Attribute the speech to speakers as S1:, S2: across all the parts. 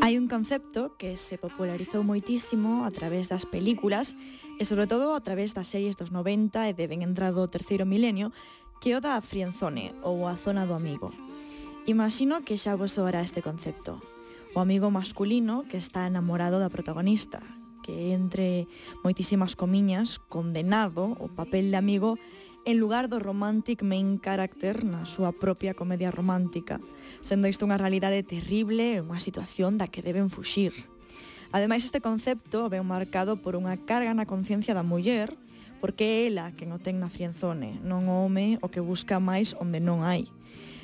S1: Hai un concepto que se popularizou moitísimo a través das películas e sobre todo a través das series dos 90 e de ben entrado o terceiro milenio que o da frienzone ou a zona do amigo. Imagino que xa vos soará este concepto. O amigo masculino que está enamorado da protagonista, que entre moitísimas comiñas condenado o papel de amigo en lugar do romantic main character na súa propia comedia romántica, sendo isto unha realidade terrible e unha situación da que deben fuxir. Ademais, este concepto ven marcado por unha carga na conciencia da muller, porque é ela quen o ten na frienzone, non o home o que busca máis onde non hai.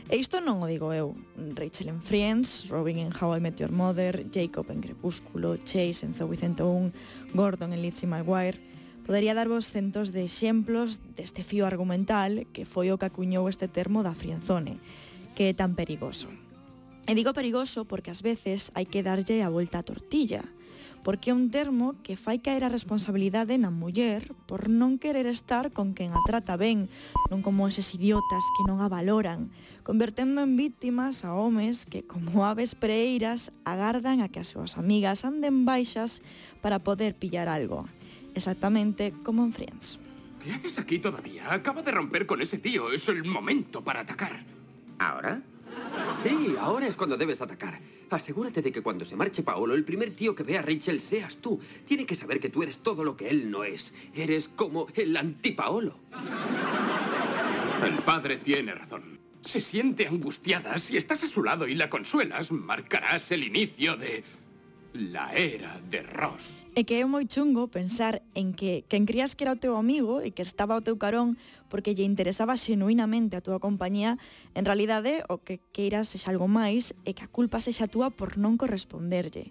S1: E isto non o digo eu. Rachel en Friends, Robin en How I Met Your Mother, Jacob en Crepúsculo, Chase en Zoe 101, Gordon en Lizzie McGuire, Podería darvos centos de exemplos deste fío argumental que foi o que acuñou este termo da frienzone, que é tan perigoso. E digo perigoso porque ás veces hai que darlle a volta a tortilla, porque é un termo que fai caer a responsabilidade na muller por non querer estar con quen a trata ben, non como eses idiotas que non a valoran, convertendo en vítimas a homes que, como aves preeiras, agardan a que as súas amigas anden baixas para poder pillar algo. Exactamente como en Friends.
S2: ¿Qué haces aquí todavía? Acaba de romper con ese tío. Es el momento para atacar.
S3: ¿Ahora? Sí, ahora es cuando debes atacar. Asegúrate de que cuando se marche Paolo, el primer tío que vea a Rachel seas tú. Tiene que saber que tú eres todo lo que él no es. Eres como el anti-Paolo.
S2: El padre tiene razón. Se siente angustiada. Si estás a su lado y la consuelas, marcarás el inicio de la era de Ross.
S1: E que é moi chungo pensar en que quen crías que era o teu amigo e que estaba o teu carón porque lle interesaba xenuinamente a túa compañía, en realidade o que queiras sexa algo máis e que a culpa sexa túa por non corresponderlle.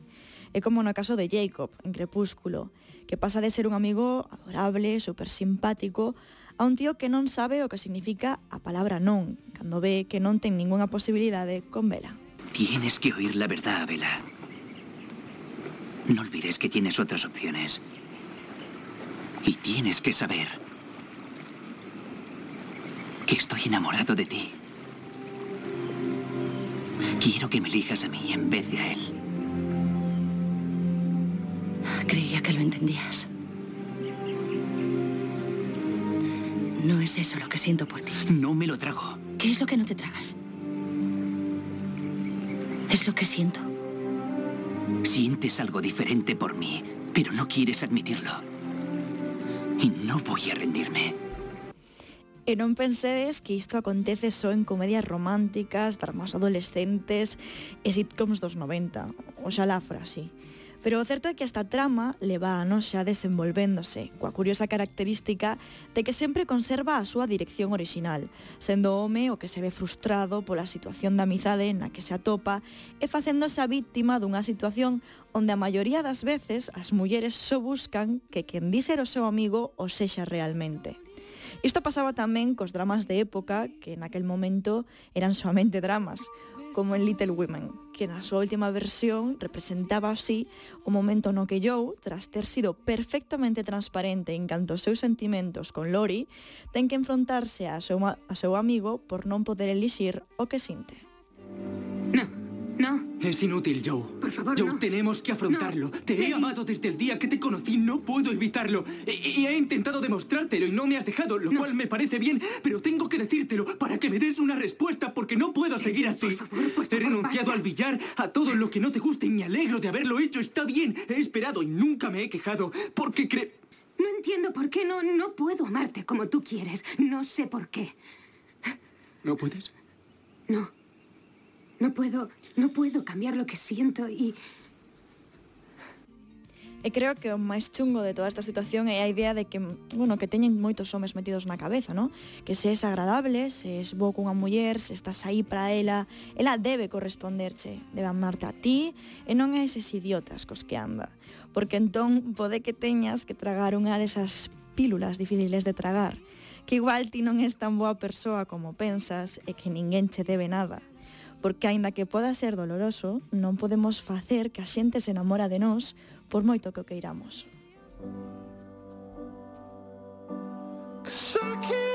S1: É como no caso de Jacob, en Crepúsculo, que pasa de ser un amigo adorable, super simpático, a un tío que non sabe o que significa a palabra non, cando ve que non ten ningunha posibilidade con Vela.
S4: Tienes que oír la verdad, Vela. No olvides que tienes otras opciones. Y tienes que saber que estoy enamorado de ti. Quiero que me elijas a mí en vez de a él.
S5: Creía que lo entendías. No es eso lo que siento por ti.
S4: No me lo trago.
S5: ¿Qué es lo que no te tragas? Es lo que siento.
S4: Sientes algo diferente por mí, pero no quieres admitirlo. Y no voy a rendirme.
S1: E non pensedes que isto acontece só en comedias románticas, dramas adolescentes e sitcoms dos 90. Oxalá fora así. Pero o certo é que esta trama leva a noxa desenvolvéndose, coa curiosa característica de que sempre conserva a súa dirección orixinal, sendo o home o que se ve frustrado pola situación da amizade na que se atopa e facéndose a víctima dunha situación onde a maioría das veces as mulleres só buscan que quen diser o seu amigo o sexa realmente. Isto pasaba tamén cos dramas de época, que naquel momento eran soamente dramas, como en Little Women, que na súa última versión representaba así o momento no que Joe, tras ter sido perfectamente transparente en canto aos seus sentimentos con Lori, ten que enfrontarse a seu, a seu amigo por non poder elixir o que sinte.
S5: No.
S6: Es inútil, Joe.
S5: Por favor,
S6: Joe,
S5: no.
S6: tenemos que afrontarlo.
S5: No.
S6: Te he
S5: David.
S6: amado desde el día que te conocí. No puedo evitarlo. Y, y he intentado demostrártelo y no me has dejado, lo
S5: No.
S6: cual me parece bien. Pero tengo que decírtelo para que me des una respuesta porque no puedo seguir así.
S5: por favor, por
S6: he
S5: favor,
S6: renunciado
S5: basta.
S6: al billar, a todo lo que no te guste y me alegro de haberlo hecho. Está bien. He esperado y nunca me he quejado porque cre...
S5: No entiendo por qué no, no puedo amarte como tú quieres. No sé por qué.
S6: ¿No puedes?
S5: No. No puedo, no puedo cambiar lo que siento y...
S1: E creo que o máis chungo de toda esta situación é a idea de que, bueno, que teñen moitos homes metidos na cabeza, ¿no? Que se es agradable, se es bo cunha muller, se estás aí para ela, ela debe corresponderche, debe amarte a ti, e non a eses idiotas cos que anda. Porque entón pode que teñas que tragar unha desas pílulas difíciles de tragar, que igual ti non és tan boa persoa como pensas e que ninguén che debe nada porque aínda que poda ser doloroso, non podemos facer que a xente se enamora de nós por moito que o queiramos.
S7: Cause I can't